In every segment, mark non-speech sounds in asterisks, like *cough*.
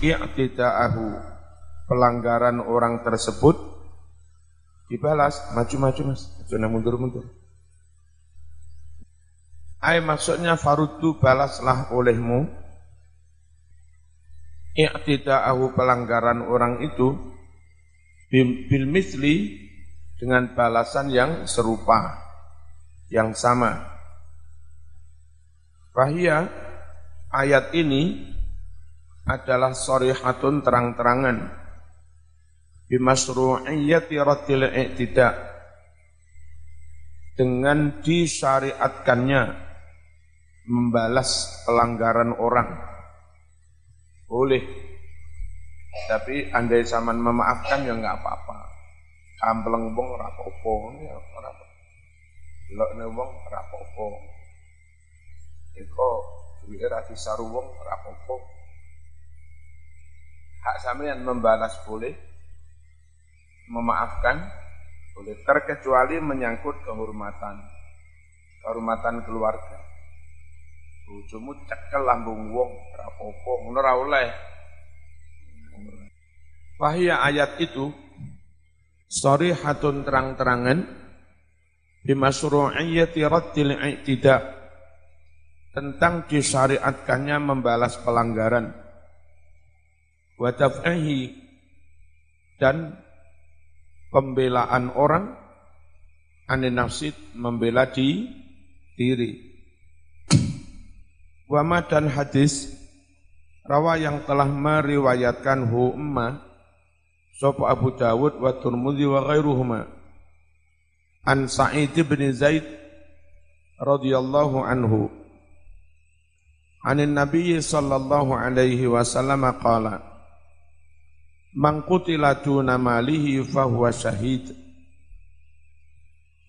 i'tida'ahu. Pelanggaran orang tersebut dibalas. Maju-maju mas. Jangan mundur-mundur. Ay maksudnya farudu balaslah olehmu. I'tida'ahu pelanggaran orang itu bil misli dengan balasan yang serupa yang sama. Fahia ayat ini adalah sorihatun terang-terangan. Bimasru'iyyati raddil i'tida. Dengan disyariatkannya membalas pelanggaran orang. Boleh. Tapi andai zaman memaafkan ya enggak apa-apa. Kampleng wong ora apa-apa ya ora apa wong ora apa-apa. Eko duwe ra disaru wong ora apa-apa sampean membalas boleh memaafkan boleh terkecuali menyangkut kehormatan kehormatan keluarga. Bojomu cekel lambung wong rapopo ngono ra oleh. Wahia ayat itu hatun terang-terangan bimasru'iyyati raddil i'tida tentang disyariatkannya membalas pelanggaran wa dan pembelaan orang ane nafsid membela di diri. Wama dan hadis rawa yang telah meriwayatkan hu umma sapa Abu Dawud wa Turmudi wa ghairuhuma. An Sa'id bin Zaid radhiyallahu anhu. Anin Nabi sallallahu alaihi wasallam qala Man qutila duna malihi fahuwa syahid.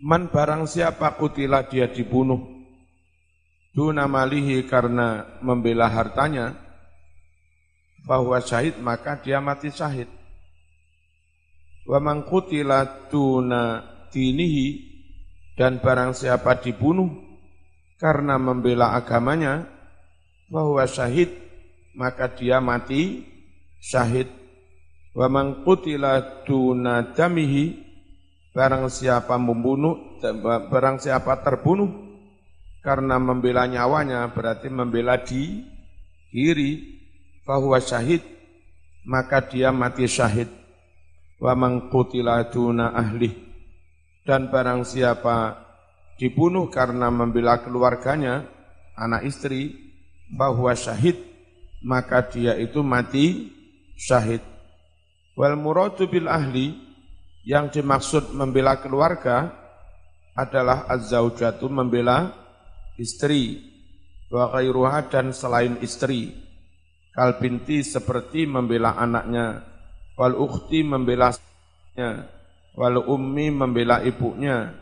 Man barang siapa kutila dia dibunuh duna malihi karena membela hartanya fahuwa syahid maka dia mati syahid. Wa man qutila duna dinihi dan barang siapa dibunuh karena membela agamanya bahwa syahid maka dia mati syahid Wa man qutila duna damihi barang siapa membunuh barang siapa terbunuh karena membela nyawanya berarti membela di diri fahuwa syahid maka dia mati syahid. Wa man qutila duna ahli dan barang siapa dibunuh karena membela keluarganya anak istri bahwa syahid maka dia itu mati syahid Wal muradu bil ahli yang dimaksud membela keluarga adalah az-zaujatu membela istri. Wa ghairuha dan selain istri. Kal binti seperti membela anaknya, wal ukhti membela nya, wal ummi membela ibunya,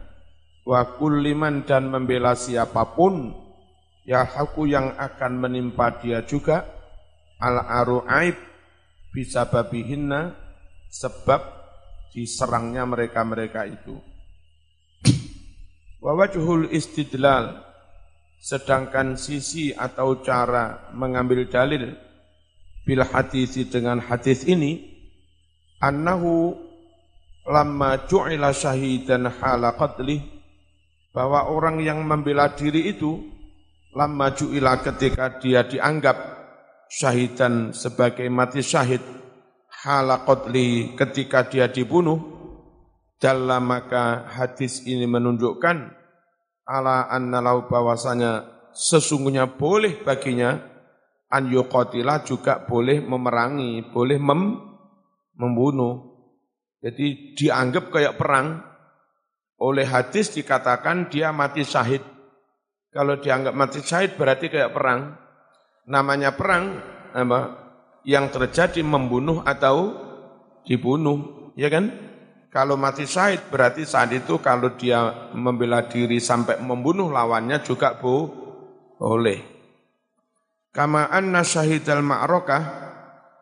wa kulliman dan membela siapa pun ya haku yang akan menimpa dia juga. Al aru aib bisa babihinna sebab diserangnya mereka-mereka itu. Wawajhul istidlal sedangkan sisi atau cara mengambil dalil bil hadis dengan hadis ini annahu lamma ju'ila syahidan hala qatli bahwa orang yang membela diri itu lamma ju'ila ketika dia dianggap syahidan sebagai mati syahid halakotli ketika dia dibunuh dalam maka hadis ini menunjukkan ala annalau bahwasanya sesungguhnya boleh baginya an yuqatila juga boleh memerangi, boleh mem, membunuh. Jadi dianggap kayak perang. Oleh hadis dikatakan dia mati syahid. Kalau dianggap mati syahid berarti kayak perang namanya perang apa yang terjadi membunuh atau dibunuh, ya kan? Kalau mati syahid berarti saat itu kalau dia membela diri sampai membunuh lawannya juga bu, boleh. Kama anna syahid al ma'rokah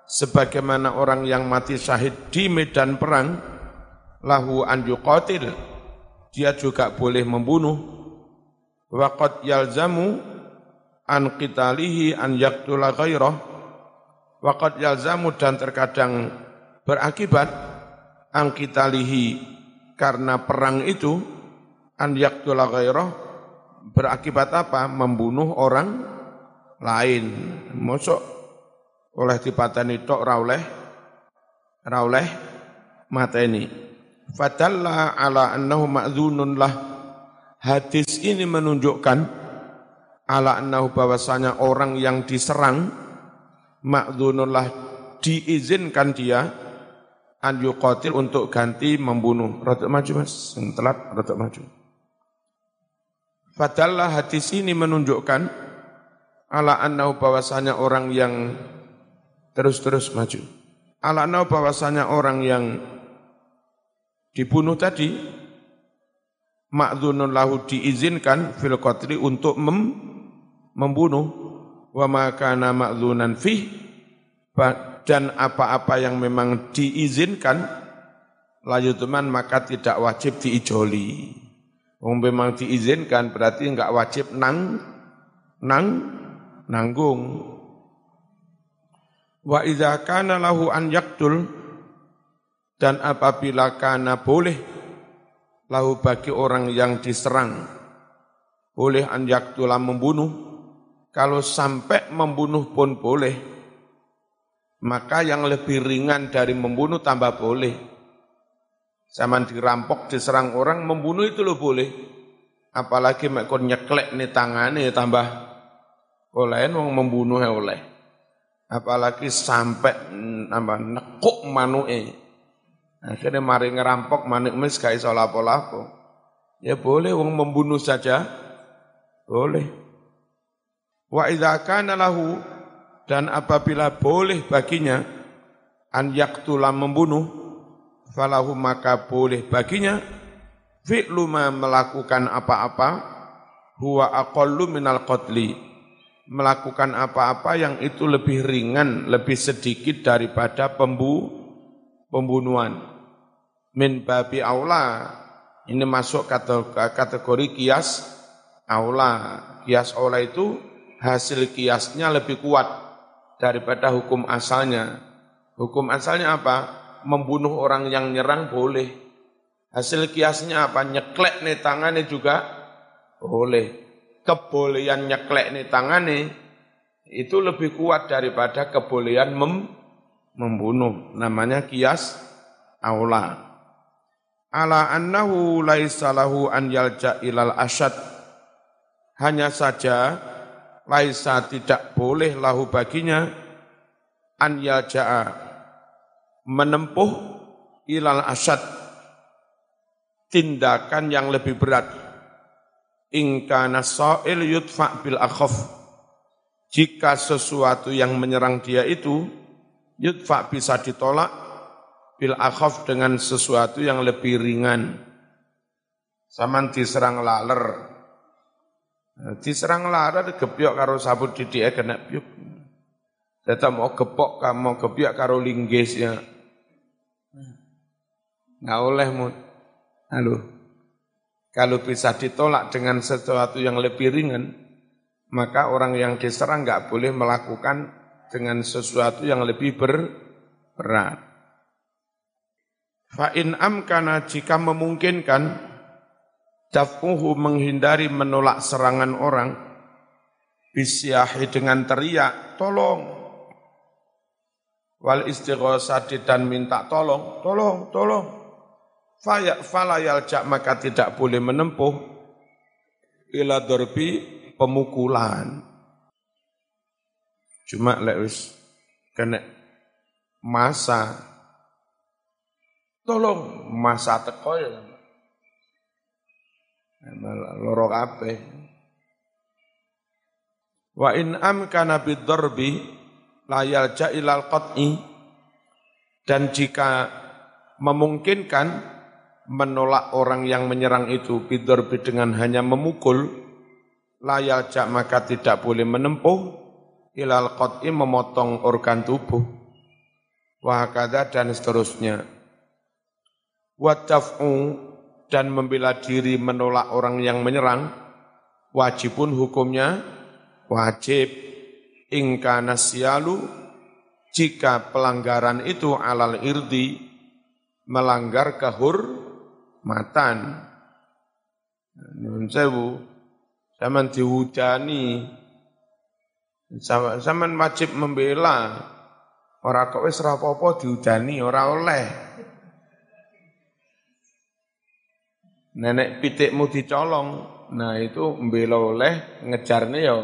sebagaimana orang yang mati syahid di medan perang lahu an yuqatil dia juga boleh membunuh waqad yalzamu an qitalihi an yaqtula ghairah Waqad yalzamu dan terkadang berakibat angkitalihi karena perang itu an yaktula ghairah berakibat apa? Membunuh orang lain. Mosok oleh dipatani tok ra oleh ra oleh mata ini. Fadalla ala annahu ma'dzunun lah. Hadis ini menunjukkan ala annahu bahwasanya orang yang diserang ma'dzunullah diizinkan dia an yuqatil untuk ganti membunuh. Rada maju Mas, telat rada maju. Padahal hadis ini menunjukkan ala annahu bahwasanya orang yang terus-terus maju. Ala annahu bahwasanya orang yang dibunuh tadi ma'dzunun lahu diizinkan fil untuk mem, membunuh wa ma kana ma'dzunan fih dan apa-apa yang memang diizinkan layutuman maka tidak wajib diijoli. Wong memang diizinkan berarti enggak wajib nang nang nanggung. Wa idza kana lahu an yaktul dan apabila kana boleh lahu bagi orang yang diserang boleh an yaktula membunuh kalau sampai membunuh pun boleh, maka yang lebih ringan dari membunuh tambah boleh. Zaman dirampok, diserang orang, membunuh itu lo boleh. Apalagi mereka nyeklek nih tangannya tambah boleh, mau membunuh ya oleh. Apalagi sampai nambah nekuk manue. Akhirnya mari ngerampok manuk mis gak iso lapo-lapo. Ya boleh wong membunuh saja. Boleh. Wa idza kana lahu dan apabila boleh baginya an yaktula membunuh falahu maka boleh baginya fi'lu ma melakukan apa-apa huwa aqallu minal qatli melakukan apa-apa yang itu lebih ringan, lebih sedikit daripada pembu, pembunuhan. Min babi aula, ini masuk kategori kias aula. Kias aula itu hasil kiasnya lebih kuat daripada hukum asalnya. Hukum asalnya apa? Membunuh orang yang nyerang boleh. Hasil kiasnya apa? Nyeklek nih tangannya juga boleh. Kebolehan nyeklek nih tangannya itu lebih kuat daripada kebolehan mem membunuh. Namanya kias aula. Ala annahu laisa lahu an yalja ilal asyad. Hanya saja laisa tidak boleh lahu baginya an yaja'a menempuh ilal asad tindakan yang lebih berat. Ingkana sa'il yudfa bil akhaf jika sesuatu yang menyerang dia itu yudfa bisa ditolak bil akhaf dengan sesuatu yang lebih ringan. Saman diserang laler, Diserang lara gebyok karo sabut didik kena piuk. Tetap mau gepok kamu gebyok karo linggis ya. Nggak oleh mu. Halo. Kalau bisa ditolak dengan sesuatu yang lebih ringan, maka orang yang diserang nggak boleh melakukan dengan sesuatu yang lebih ber, berat. Fa'in amkana jika memungkinkan Daf'uhu menghindari menolak serangan orang. Bisyahi dengan teriak, tolong. Wal istighosati dan minta tolong, tolong, tolong. Faya, falayal jak maka tidak boleh menempuh ila dorbi pemukulan. Cuma lewis kena masa tolong masa teko ya loro kabeh. Wa in amkana bidarbi la yalja ilal qat'i. Dan jika memungkinkan menolak orang yang menyerang itu bidarbi dengan hanya memukul la yalja maka tidak boleh menempuh ilal qat'i memotong organ tubuh. Wa dan seterusnya. Wa dan membela diri menolak orang yang menyerang, wajib pun hukumnya wajib ingka nasyalu jika pelanggaran itu alal irdi melanggar kehormatan. Nyun sewu, zaman dihujani, zaman wajib membela, orang kok wis rapopo dihujani, ora oleh. Nenek pitikmu dicolong, nah itu membela oleh, ngejarnya ya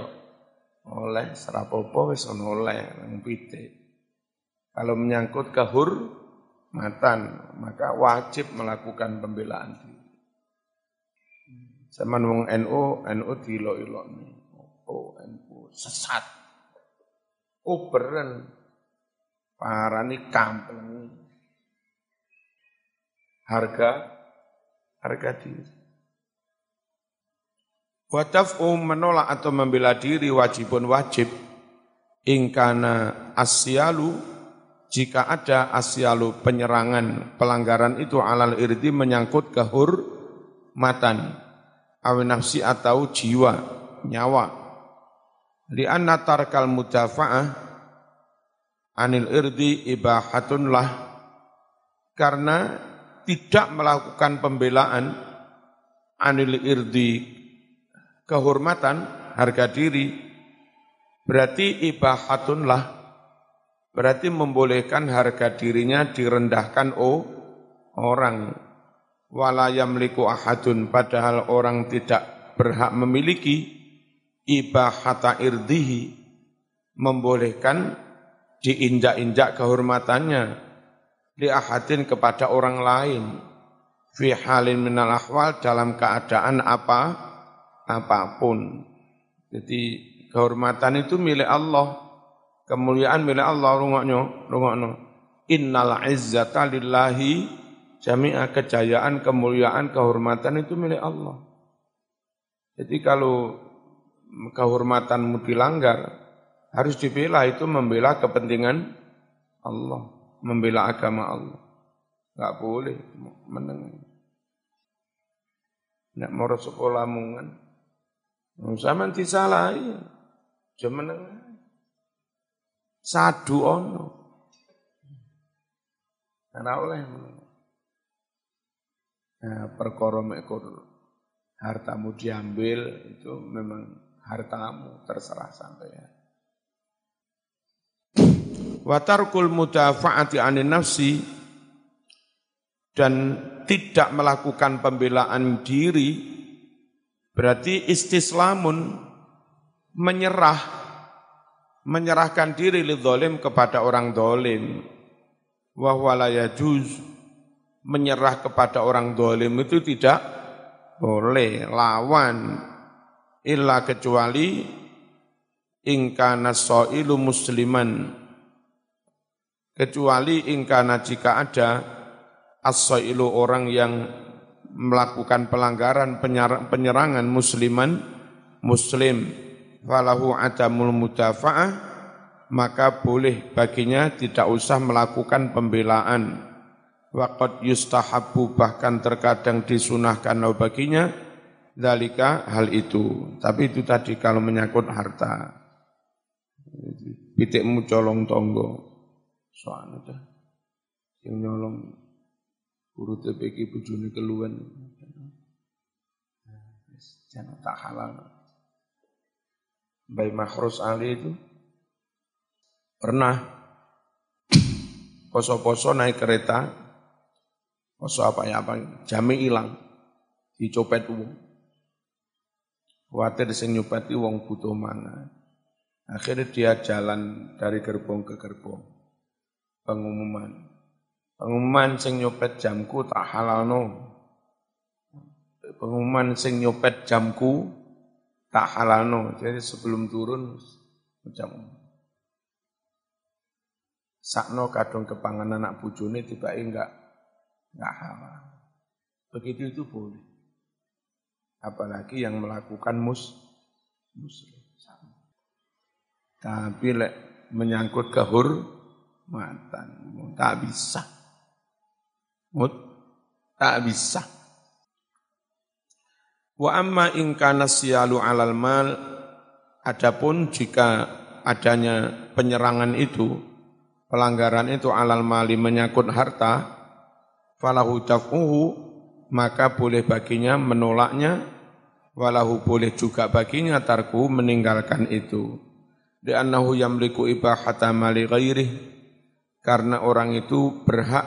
oleh, serapopo wis oleh, nang pitik. Kalau menyangkut kehormatan, maka wajib melakukan pembelaan diri. Zaman wong NU, NU dilok-ilok nih. Oh, NU sesat. Oh, beren. Parani kampung. Harga, harga diri. Wataf'u menolak atau membela diri wajibun wajib. Ingkana asyalu jika ada asyalu penyerangan pelanggaran itu alal irdi menyangkut kehormatan awin nafsi atau jiwa nyawa anna tarkal mudafa'ah anil irdi ibahatun lah karena tidak melakukan pembelaan anil irdi kehormatan harga diri berarti ibahatun lah Berarti membolehkan harga dirinya direndahkan oh orang. Walayam liku ahadun padahal orang tidak berhak memiliki ibahata irdihi membolehkan diinjak-injak kehormatannya di ahadin kepada orang lain fi halin minal ahwal dalam keadaan apa apa pun. Jadi kehormatan itu milik Allah Kemuliaan milik Allah rungoknya, rungokno. Innal izzata lillahi jami'a kejayaan, kemuliaan, kehormatan itu milik Allah. Jadi kalau kehormatanmu dilanggar, harus dibela itu membela kepentingan Allah, membela agama Allah. Enggak boleh meneng. Nek mau sekolah mungan, sama disalahi, cuma meneng. Sadu ono. Ora oleh Nah, perkara mekur hartamu diambil itu memang hartamu terserah sampai ya. Watarkul mudafa'ati anin nafsi dan tidak melakukan pembelaan diri berarti istislamun menyerah menyerahkan diri lidzalim kepada orang dolim. Wahwala juz menyerah kepada orang dolim itu tidak boleh lawan illa kecuali ingkana so'ilu musliman kecuali ingkana jika ada as orang yang melakukan pelanggaran penyerangan musliman muslim falahu adamul mudafa'ah maka boleh baginya tidak usah melakukan pembelaan. Waqad yustahabu bahkan terkadang disunahkan baginya dalika hal itu. Tapi itu tadi kalau menyangkut harta. Pitikmu colong tonggo soalnya dah yang nyolong guru TPK bujuni keluhan jangan tak halal Bayi Makhrus Ali itu pernah poso-poso naik kereta, poso apa ya apa, jami hilang, dicopet uang. Khawatir sing nyopeti wong butuh mana. Akhirnya dia jalan dari gerbong ke gerbong. Pengumuman. Pengumuman sing nyopet jamku tak halal no. Pengumuman sing nyopet jamku tak halalno. Jadi sebelum turun macam sakno kadung kepangan anak bujune tiba enggak enggak halal. Begitu itu boleh. Apalagi yang melakukan mus muslim. Tapi lek menyangkut kehormatan tak bisa. Mut tak bisa. Wa amma in kana siyalu alal mal adapun jika adanya penyerangan itu pelanggaran itu alal mali menyangkut harta, falahu daf'uhu, maka boleh baginya menolaknya, walahu boleh juga baginya tarku meninggalkan itu. Li'annahu yamliku ibahata mali ghairih, karena orang itu berhak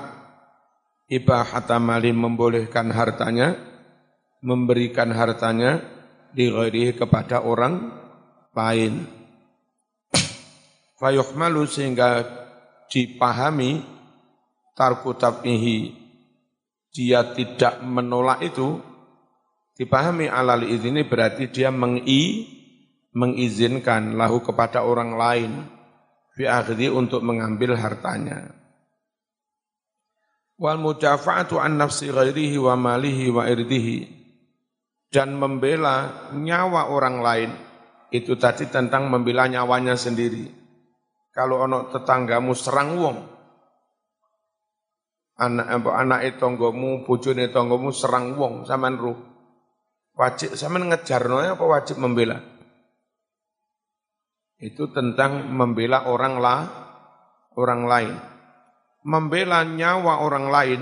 ibahata mali membolehkan hartanya, memberikan hartanya di ghairih kepada orang lain. Fayuhmalu sehingga dipahami tarku tab'ihi dia tidak menolak itu, dipahami alal ini berarti dia mengi, mengizinkan lahu kepada orang lain fi untuk mengambil hartanya. Wal mudafa'atu an nafsi ghairihi wa malihi wa irdihi dan membela nyawa orang lain itu tadi tentang membela nyawanya sendiri. Kalau ono tetanggamu serang wong, anak anak tanggamu, bojone tanggamu serang wong sampean ruh. Wajib sampean ngejarno apa wajib membela? Itu tentang membela orang lah, orang lain. Membela nyawa orang lain,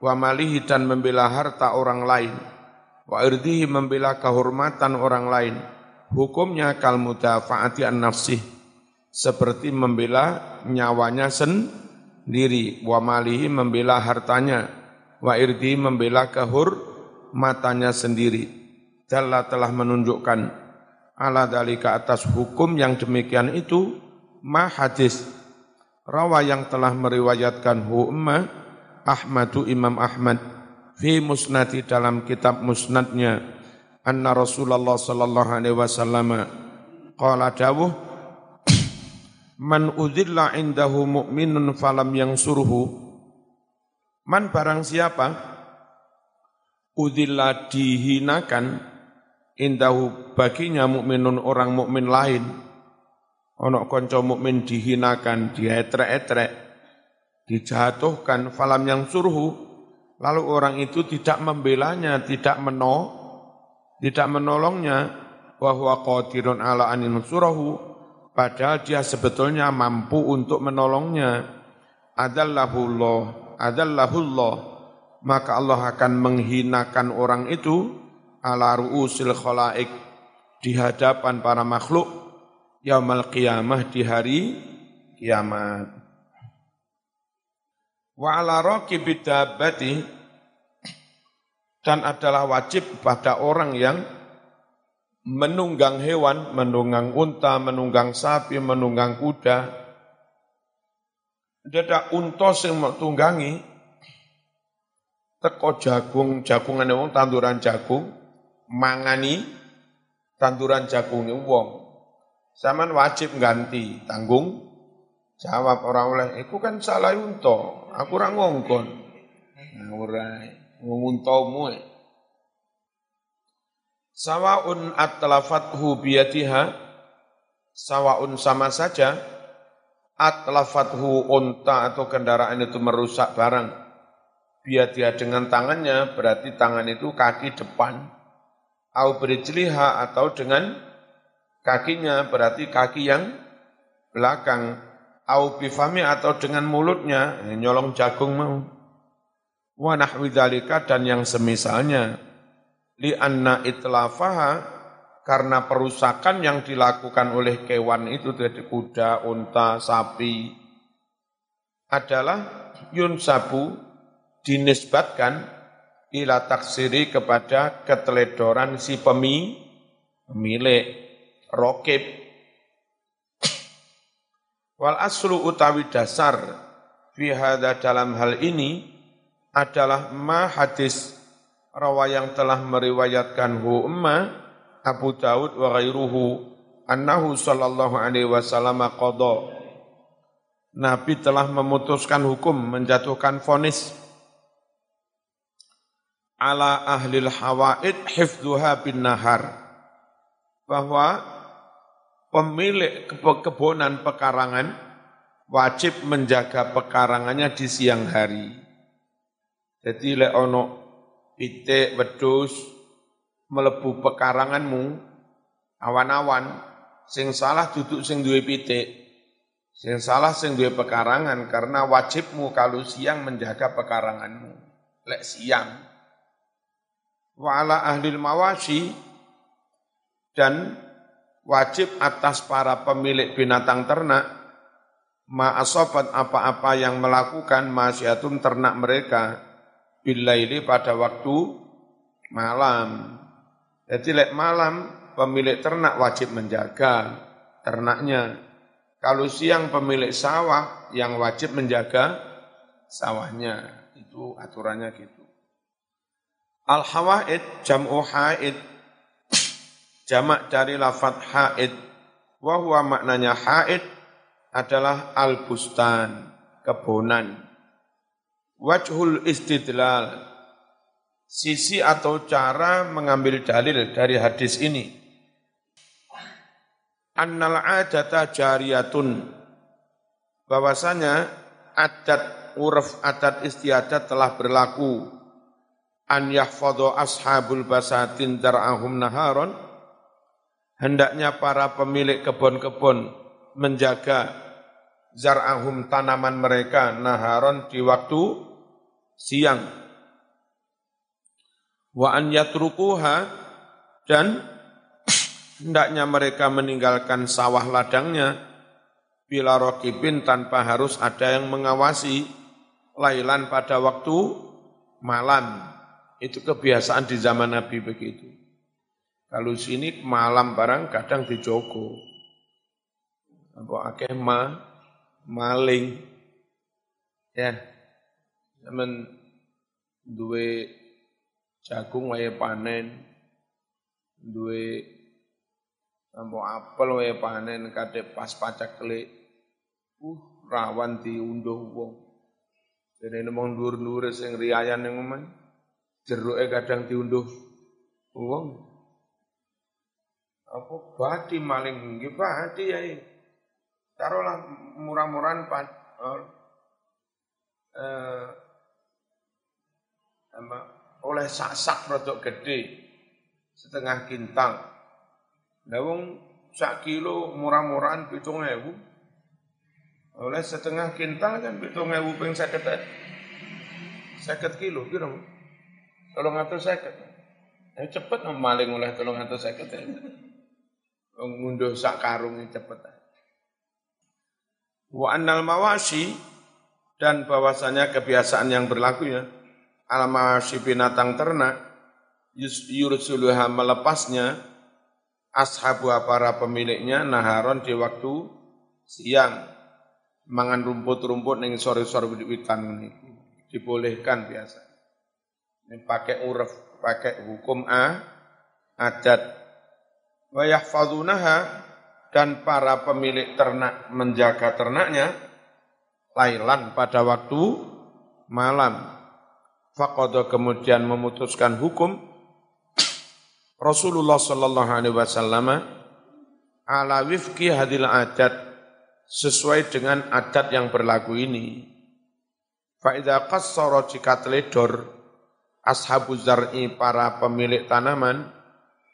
wa malihi dan membela harta orang lain, wa irdihi membela kehormatan orang lain. Hukumnya kal mudafaati an nafsih, seperti membela nyawanya sendiri diri wa malihi membela hartanya wa irdi membela kehur matanya sendiri Dalla telah menunjukkan ala dalika atas hukum yang demikian itu ma hadis rawa yang telah meriwayatkan hu umma Ahmadu Imam Ahmad fi musnadi dalam kitab musnadnya anna Rasulullah sallallahu alaihi wasallam qala dawuh *coughs* Man udhilla indahu mu'minun falam yang suruhu. Man barang siapa udhilla dihinakan indahu baginya mukminun orang mukmin lain. Ono konco mukmin dihinakan, dietrek-etrek, dijatuhkan falam yang suruhu, lalu orang itu tidak membelanya, tidak meno, tidak menolongnya, bahwa qadirun ala anin surahu, padahal dia sebetulnya mampu untuk menolongnya. Adallahullah, adallahullah, maka Allah akan menghinakan orang itu ala ru'usil khalaik di hadapan para makhluk yaumal qiyamah di hari kiamat. Wa ala raqibid dan adalah wajib pada orang yang menunggang hewan, menunggang unta, menunggang sapi, menunggang kuda. Dadak unta sing tunggangi teko jagung, jagungan wong tanduran jagung, mangani tanduran jagung wong. Saman wajib ganti, tanggung jawab orang oleh, iku kan salah unta, aku ora ngongkon. Nah, ora nguntamu. Sawaun atlafathu biyatiha sawaun sama saja atlafathu unta atau kendaraan itu merusak barang biatiha dengan tangannya berarti tangan itu kaki depan au berijliha atau dengan kakinya berarti kaki yang belakang. Au bifami atau dengan mulutnya nyolong jagung mau. Wa nahwi dan yang semisalnya. Li anna itlafaha karena perusakan yang dilakukan oleh kewan itu dari kuda, unta, sapi adalah yunsabu dinisbatkan ila taksiri kepada keteledoran si pemi, pemilik rokib. Wal aslu utawi dasar fi dalam hal ini adalah ma hadis rawa yang telah meriwayatkan hu umma Abu Daud wa ghairuhu annahu sallallahu alaihi wasallam qada Nabi telah memutuskan hukum menjatuhkan vonis ala ahlil hawaid hifdzuha bin nahar bahwa pemilik kebonan pekarangan wajib menjaga pekarangannya di siang hari. Jadi lek ono pitik wedus melebu pekaranganmu awan-awan sing salah duduk sing duwe pitik Sing salah sing duwe pekarangan karena wajibmu kalau siang menjaga pekaranganmu. Lek siang. Wa ala mawasi dan wajib atas para pemilik binatang ternak ma'asobat apa-apa yang melakukan masyatun ternak mereka bilaili pada waktu malam. Jadi lek malam pemilik ternak wajib menjaga ternaknya. Kalau siang pemilik sawah yang wajib menjaga sawahnya. Itu aturannya gitu. Al-hawaid jam'u haid. Jamak dari lafat haid. Wahwa maknanya haid adalah al-bustan, kebonan. Wajhul istidlal, sisi atau cara mengambil dalil dari hadis ini. Annal adata jariyatun. Bahwasanya adat uruf adat istiadat telah berlaku an yahfadhu ashabul basatin dar'ahum naharon hendaknya para pemilik kebun-kebun menjaga zar'ahum tanaman mereka naharon di waktu siang wa an yatrukuha dan hendaknya mereka meninggalkan sawah ladangnya bila rokibin tanpa harus ada yang mengawasi lailan pada waktu malam. Itu kebiasaan di zaman Nabi begitu. Kalau sini malam barang kadang dijogo. Apa akeh ma, maling. Ya. Zaman duwe jagung wae panen, duwe Ambo apel wae panen kate pas pacak kelik. Uh, rawan diunduh wong. Dene nemong dhuwur-dhuwur sing riayan ning omah. Jeruke kadang diunduh wong. Apa bati maling nggih bati ya. Taruhlah murah-murahan pan uh, eh, apa, oleh sak-sak rodok gede setengah kintal Lah wong sak kilo murah-murahan pitung ewu. Oleh setengah kintal kan pitung ewu ping seket seket kilo kira tolong atau seket. Eh cepet maling oleh tolong atau seket ya. Ngunduh sak karung cepet. Wa annal mawasi dan bahwasanya kebiasaan yang berlaku ya al mawasi binatang ternak yursuluha melepasnya ashabu para pemiliknya naharon di waktu siang mangan rumput-rumput ning sore-sore witan niku dibolehkan biasa. Ini pakai uruf, pakai hukum A, adat. Wa dan para pemilik ternak menjaga ternaknya lailan pada waktu malam. Faqada kemudian memutuskan hukum Rasulullah sallallahu alaihi wasallam ala wifki hadil adat sesuai dengan adat yang berlaku ini. Fa idza qassara jika teledor ashabu zar'i para pemilik tanaman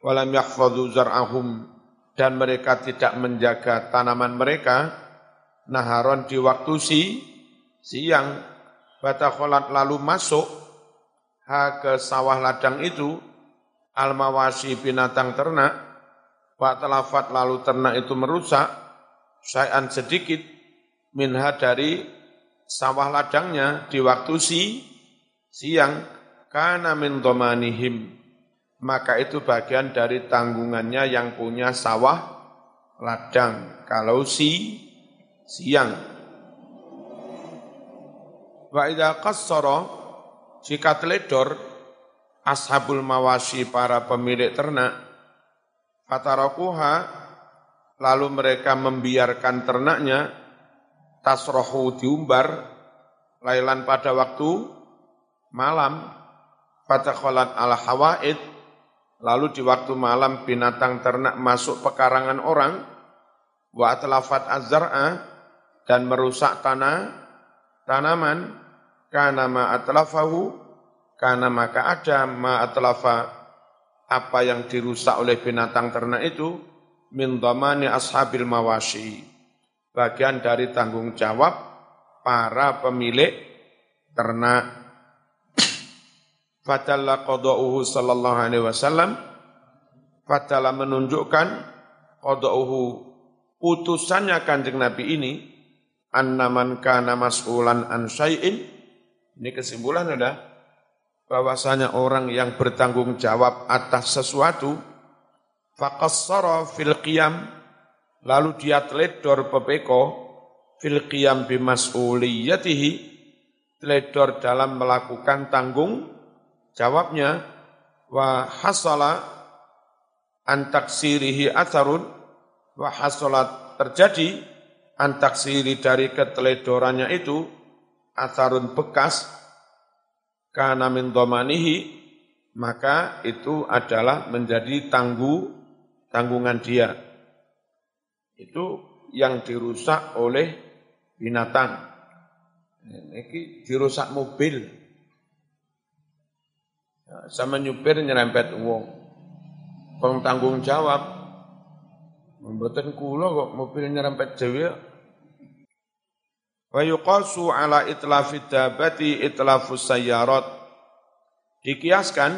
walam yahfadhu zar'ahum dan mereka tidak menjaga tanaman mereka naharon di waktu si siang batakholat lalu masuk ha ke sawah ladang itu al-mawasi binatang ternak, wa telafat lalu ternak itu merusak, sayan sedikit, minha dari sawah ladangnya di waktu si, siang, karena min domanihim, maka itu bagian dari tanggungannya yang punya sawah ladang. Kalau si, siang. Wa idha qassara, jika teledor, ashabul mawasi para pemilik ternak fatarakuha lalu mereka membiarkan ternaknya tasrohu diumbar lailan pada waktu malam fatakholat al hawaid lalu di waktu malam binatang ternak masuk pekarangan orang wa atlafat azra'a dan merusak tanah tanaman kana ma atlafahu karena maka ada ma'atlafa apa yang dirusak oleh binatang ternak itu min dhamani ashabil mawasi. bagian dari tanggung jawab para pemilik ternak. Fadalla qada'uhu sallallahu alaihi wasallam. Fadalla menunjukkan qada'uhu putusannya kanjeng Nabi ini annaman kana mas'ulan an syai'in. Ini kesimpulan adalah bahwasanya orang yang bertanggung jawab atas sesuatu faqassara fil qiyam lalu dia teledor pepeko fil qiyam bimas'uliyatihi teledor dalam melakukan tanggung Jawabnya, wa hasala antaksirihi atharun, wa hasalat terjadi antaksiri dari keteledorannya itu, atharun bekas, karena min domanihi, maka itu adalah menjadi tanggu tanggungan dia. Itu yang dirusak oleh binatang. Ini dirusak mobil, sama nyupir nyerempet uang. Kong tanggung jawab. Mboten kula kok mobil nyerempet dhewe. Wa yuqasu ala itlafid dabati itlafus sayyarat. Dikiaskan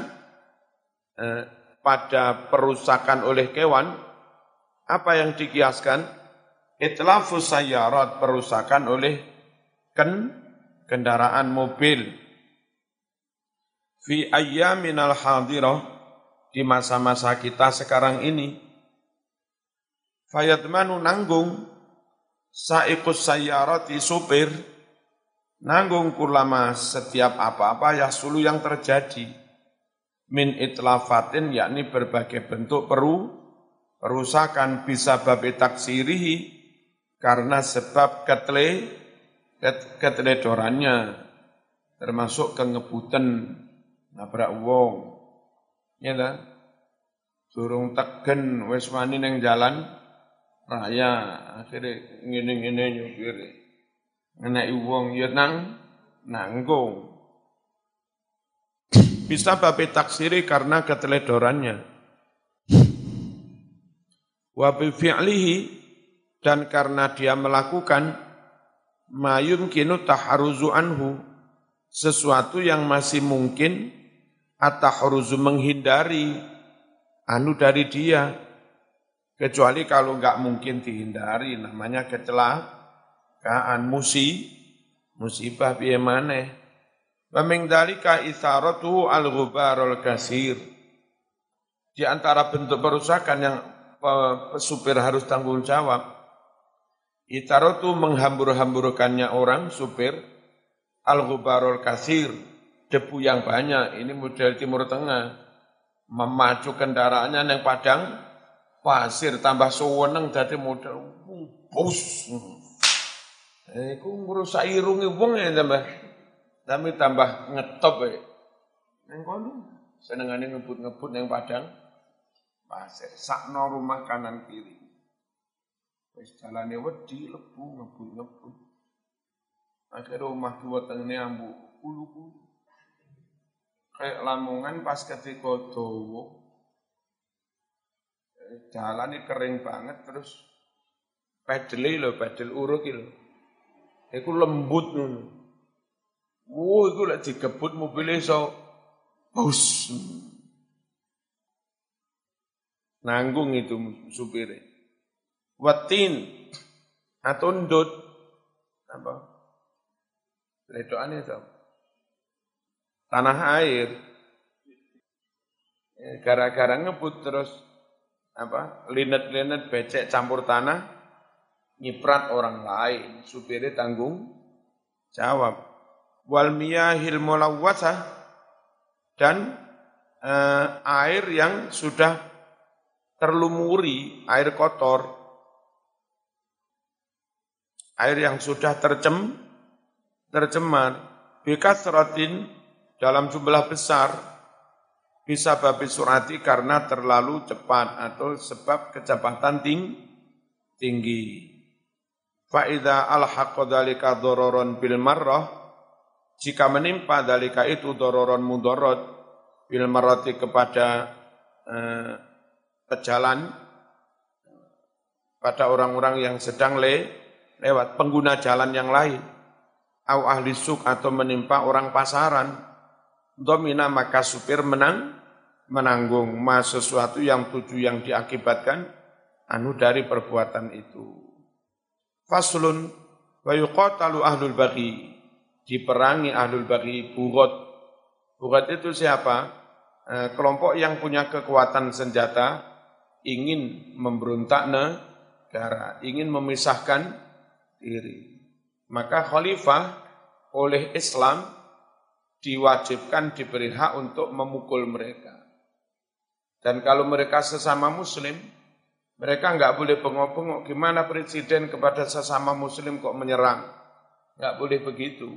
eh, pada perusakan oleh kewan apa yang dikiaskan itlafus sayyarat perusakan oleh ken kendaraan mobil fi ayyaminal hadirah di masa-masa kita sekarang ini fayatmanu nanggung saikus sayyarati supir nanggung kulama setiap apa-apa ya sulu yang terjadi. Min itlafatin yakni berbagai bentuk peru perusakan bisa babi taksirihi karena sebab ketle keteledorannya termasuk kengebutan nabrak wong. Ya ta? Durung tegen wis wani ning jalan raya akhirnya ngene-ngene nyupir. Ngeneki wong ya nang nanggung. Bisa babi taksiri karena keteledorannya. Wa fi'lihi dan karena dia melakukan mayum kinu taharuzu anhu sesuatu yang masih mungkin atahruzu menghindari anu dari dia. Kecuali kalau enggak mungkin dihindari namanya kecelakaan musi musibah piye maneh. Wa min dalika isaratu al-ghubarul kasir. Di antara bentuk perusakan yang supir harus tanggung jawab itaratu menghambur-hamburkannya orang supir al-ghubarul kasir debu yang banyak. Ini model Timur Tengah. Memacu kendaraannya yang padang pasir tambah seweneng jadi model bus. Eh, iku ngrusak irunge wong ya tambah. Tapi tambah ngetop ya. Neng kono senengane ngebut-ngebut yang padang pasir. Sakno rumah kanan kiri. Wis jalane wedi lebu ngebut-ngebut. Akhirnya rumah dua tengene ambu kulu-kulu kayak Lamongan pas ketika dawa jalan ini kering banget terus pedeli lho, pedel uruk lho. Iku lembut ngono. Wo iku lek digebut mobil iso bus. Nanggung itu supire. Watin atau ndut apa? Ledokane itu tanah air. Ya, gara-gara ngebut terus apa linet-linet becek campur tanah nyiprat orang lain. Supirnya tanggung jawab. Wal miyahil mulawwasah dan eh, air yang sudah terlumuri air kotor. Air yang sudah tercem tercemar. Bikasratin dalam jumlah besar bisa babi surati karena terlalu cepat atau sebab kecepatan ting, tinggi. Fa'idha al-haqqa dhalika dororon bil marrah, jika menimpa dalika itu dororon mudorot bil marrati kepada eh, pejalan, pada orang-orang yang sedang le, lewat pengguna jalan yang lain. Au ahli suk atau menimpa orang pasaran. Domina maka supir menang, menanggung mas sesuatu yang tujuh yang diakibatkan anu dari perbuatan itu. Faslun wa yuqatalu ahlul bagi diperangi ahlul bagi bugot. Bugot itu siapa? Eh, kelompok yang punya kekuatan senjata ingin memberontak negara, ingin memisahkan diri. Maka khalifah oleh Islam diwajibkan diberi hak untuk memukul mereka. Dan kalau mereka sesama muslim, mereka nggak boleh bengok-bengok gimana presiden kepada sesama muslim kok menyerang. Nggak boleh begitu.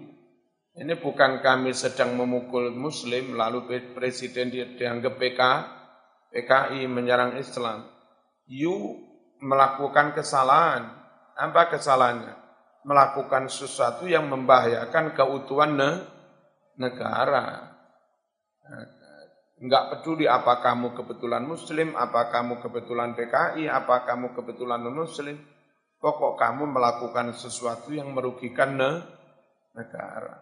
Ini bukan kami sedang memukul muslim, lalu presiden dianggap PK, PKI menyerang Islam. You melakukan kesalahan. Apa kesalahannya? Melakukan sesuatu yang membahayakan keutuhan negara. Enggak peduli apa kamu kebetulan muslim, apa kamu kebetulan PKI, apa kamu kebetulan non-muslim. Pokok kamu melakukan sesuatu yang merugikan negara.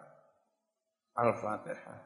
Al-Fatihah.